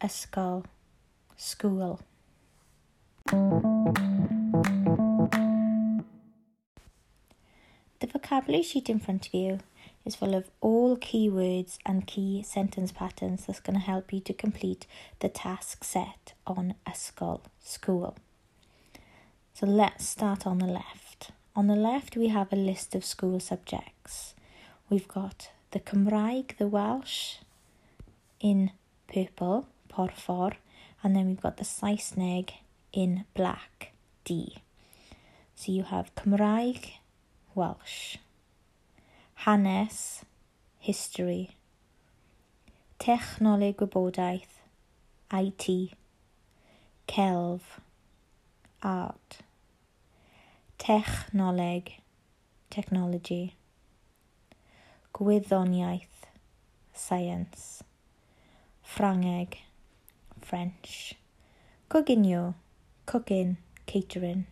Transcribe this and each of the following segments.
ysgol, school. The vocabulary sheet in front of you is full of all keywords and key sentence patterns that's going to help you to complete the task set on ysgol, school. So let's start on the left. On the left, we have a list of school subjects. We've got the Cymraeg, the Welsh, in purple, porfor, and then we've got the Saesneg in black D. So you have Cymraeg, Welsh, Hanes, History, Technoleg Gwybodaeth, IT, Celf, Art, Technoleg, Technology, Gwyddoniaeth, Science, Ffrangeg, French. Coginio, cooking, catering.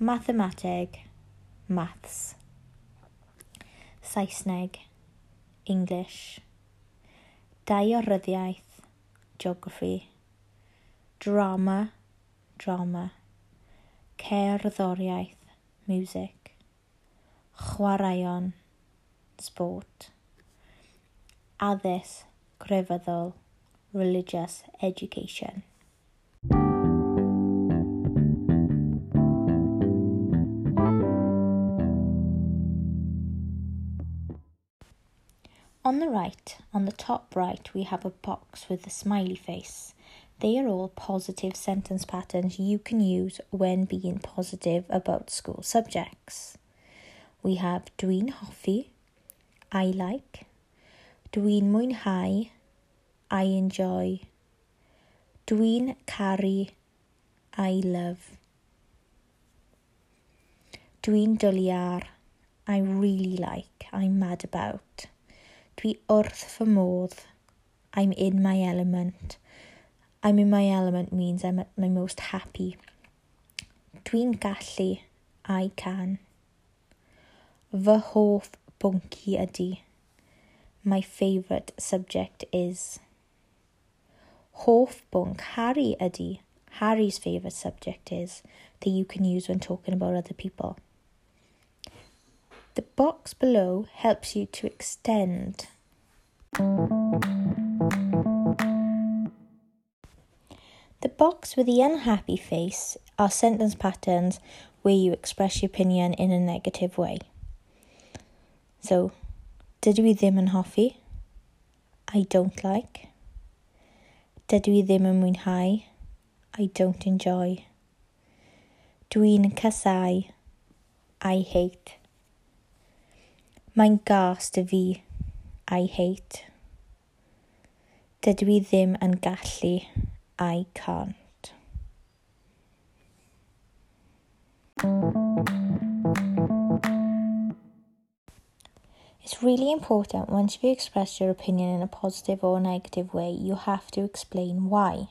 Mathemateg, maths. Saesneg, English. Daearyddiaeth, geography. Drama, drama. Cerddoriaeth, music. Chwaraeon, sport. Addysg grefyddol religious education. On the right, on the top right, we have a box with a smiley face. They are all positive sentence patterns you can use when being positive about school subjects. We have dwi'n hoffi, I like, dwi'n mwynhau, I enjoy. Dwi'n caru. I love. Dwi'n dwliar. I really like. I'm mad about. Dwi wrth fy modd. I'm in my element. I'm in my element means I'm at my most happy. Dwi'n gallu. I can. Fy hoff bwnci ydy. My favourite subject is... Hoff bwnc Harry ydy. Harry's favourite subject is that you can use when talking about other people. The box below helps you to extend. The box with the unhappy face are sentence patterns where you express your opinion in a negative way. So, dydw i ddim yn hoffi? I don't like. Dydw i ddim yn mwynhau. I don't enjoy. Dwi'n casau. I hate. Mae'n gas dy fi. I hate. Dydw i ddim yn gallu. I can't. It's really important once you express your opinion in a positive or negative way, you have to explain why.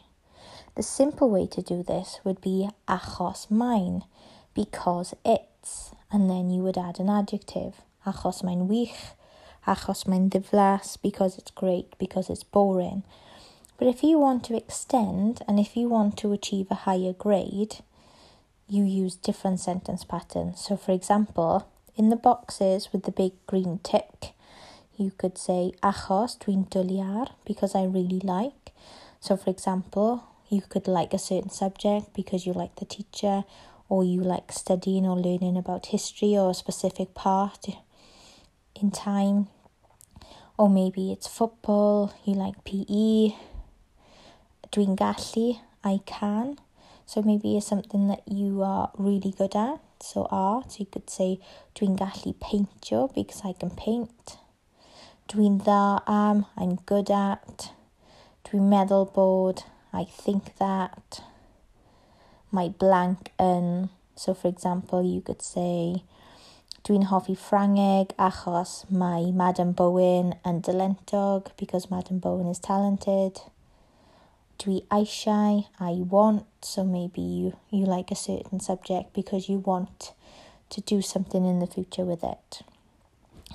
The simple way to do this would be achos mine, because it's, and then you would add an adjective achos mae'n wych, achos mae'n ddiflas, because it's great, because it's boring. But if you want to extend and if you want to achieve a higher grade, you use different sentence patterns. So, for example, in the boxes with the big green tick. You could say achos dwi'n dwliar because I really like. So for example, you could like a certain subject because you like the teacher or you like studying or learning about history or a specific part in time. Or maybe it's football, you like PE. Dwi'n gallu, I can. So maybe it's something that you are really good at. So art, you could say dwi'n gallu peintio because I can paint. Dwi'n dda am, um, I'm good at. Dwi'n meddwl bod, I think that. My blank yn. So for example, you could say Dwi'n hoffi Ffrangeg achos mae Madam Bowen yn dylentog because Madam Bowen is talented. Dwi eisiau, I shy i want, so maybe you, you like a certain subject because you want to do something in the future with it.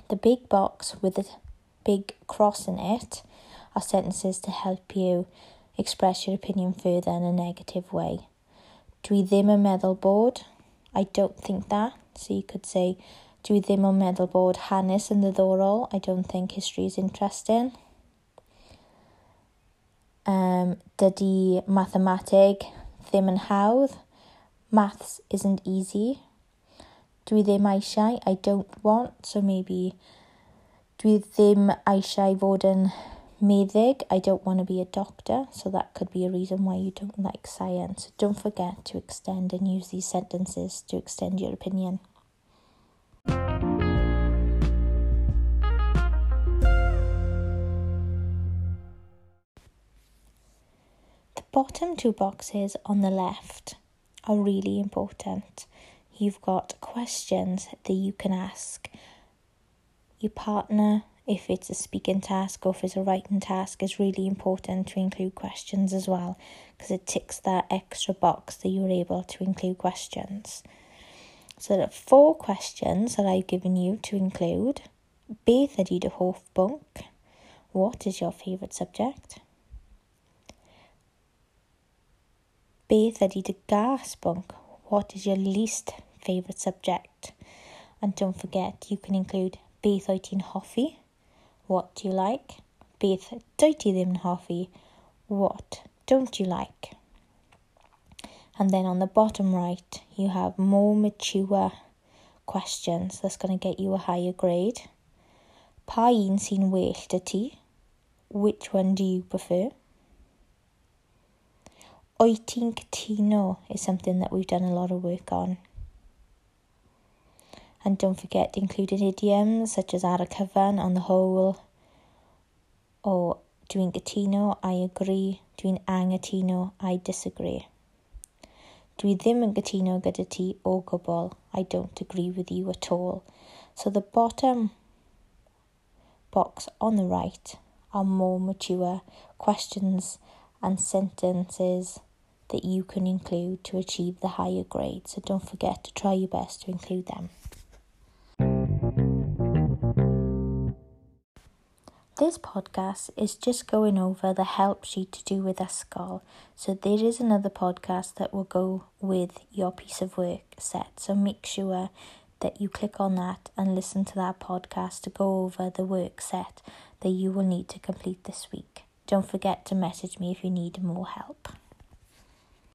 The big box with a big cross in it are sentences to help you express your opinion further in a negative way. Dwi ddim yn meddwl bod. I don't think that. So you could say, dwi ddim yn meddwl bod hanes yn ddiddorol. I don't think history is interesting. Um, dydy mathemateg ddim yn hawdd. Maths isn't easy. Dwi ddim eisiau. I don't want. So maybe dwi ddim eisiau fod yn meddyg. I don't want to be a doctor. So that could be a reason why you don't like science. Don't forget to extend and use these sentences to extend your opinion. Bottom two boxes on the left are really important. You've got questions that you can ask your partner if it's a speaking task or if it's a writing task is really important to include questions as well because it ticks that extra box that you're able to include questions. So there are four questions that I've given you to include. Beth ydy dy hoff bwnc? What is your favourite subject? Beth ydy dy gas? What is your least favourite subject? And don't forget, you can include beth wyt ti'n? What do you like? Beth dwyt ti? What don't you like? And then on the bottom right, you have more mature questions that's going to get you a higher grade. Pa un sy'n well dy ti? Which one do you prefer? Oet ti'n cytuno is something that we've done a lot of work on. And don't forget included idioms such as ar y cyfan, on the whole, or dwi'n gytuno, I agree, dwi'n anghytuno, I disagree. Dwi ddim yn gytuno gyda ti o gwbl. I don't agree with you at all. So the bottom box on the right are more mature questions and sentences that you can include to achieve the higher grade. So don't forget to try your best to include them. This podcast is just going over the help sheet to do with ysgol. So there is another podcast that will go with your piece of work set. So make sure that you click on that and listen to that podcast to go over the work set that you will need to complete this week. Don't forget to message me if you need more help.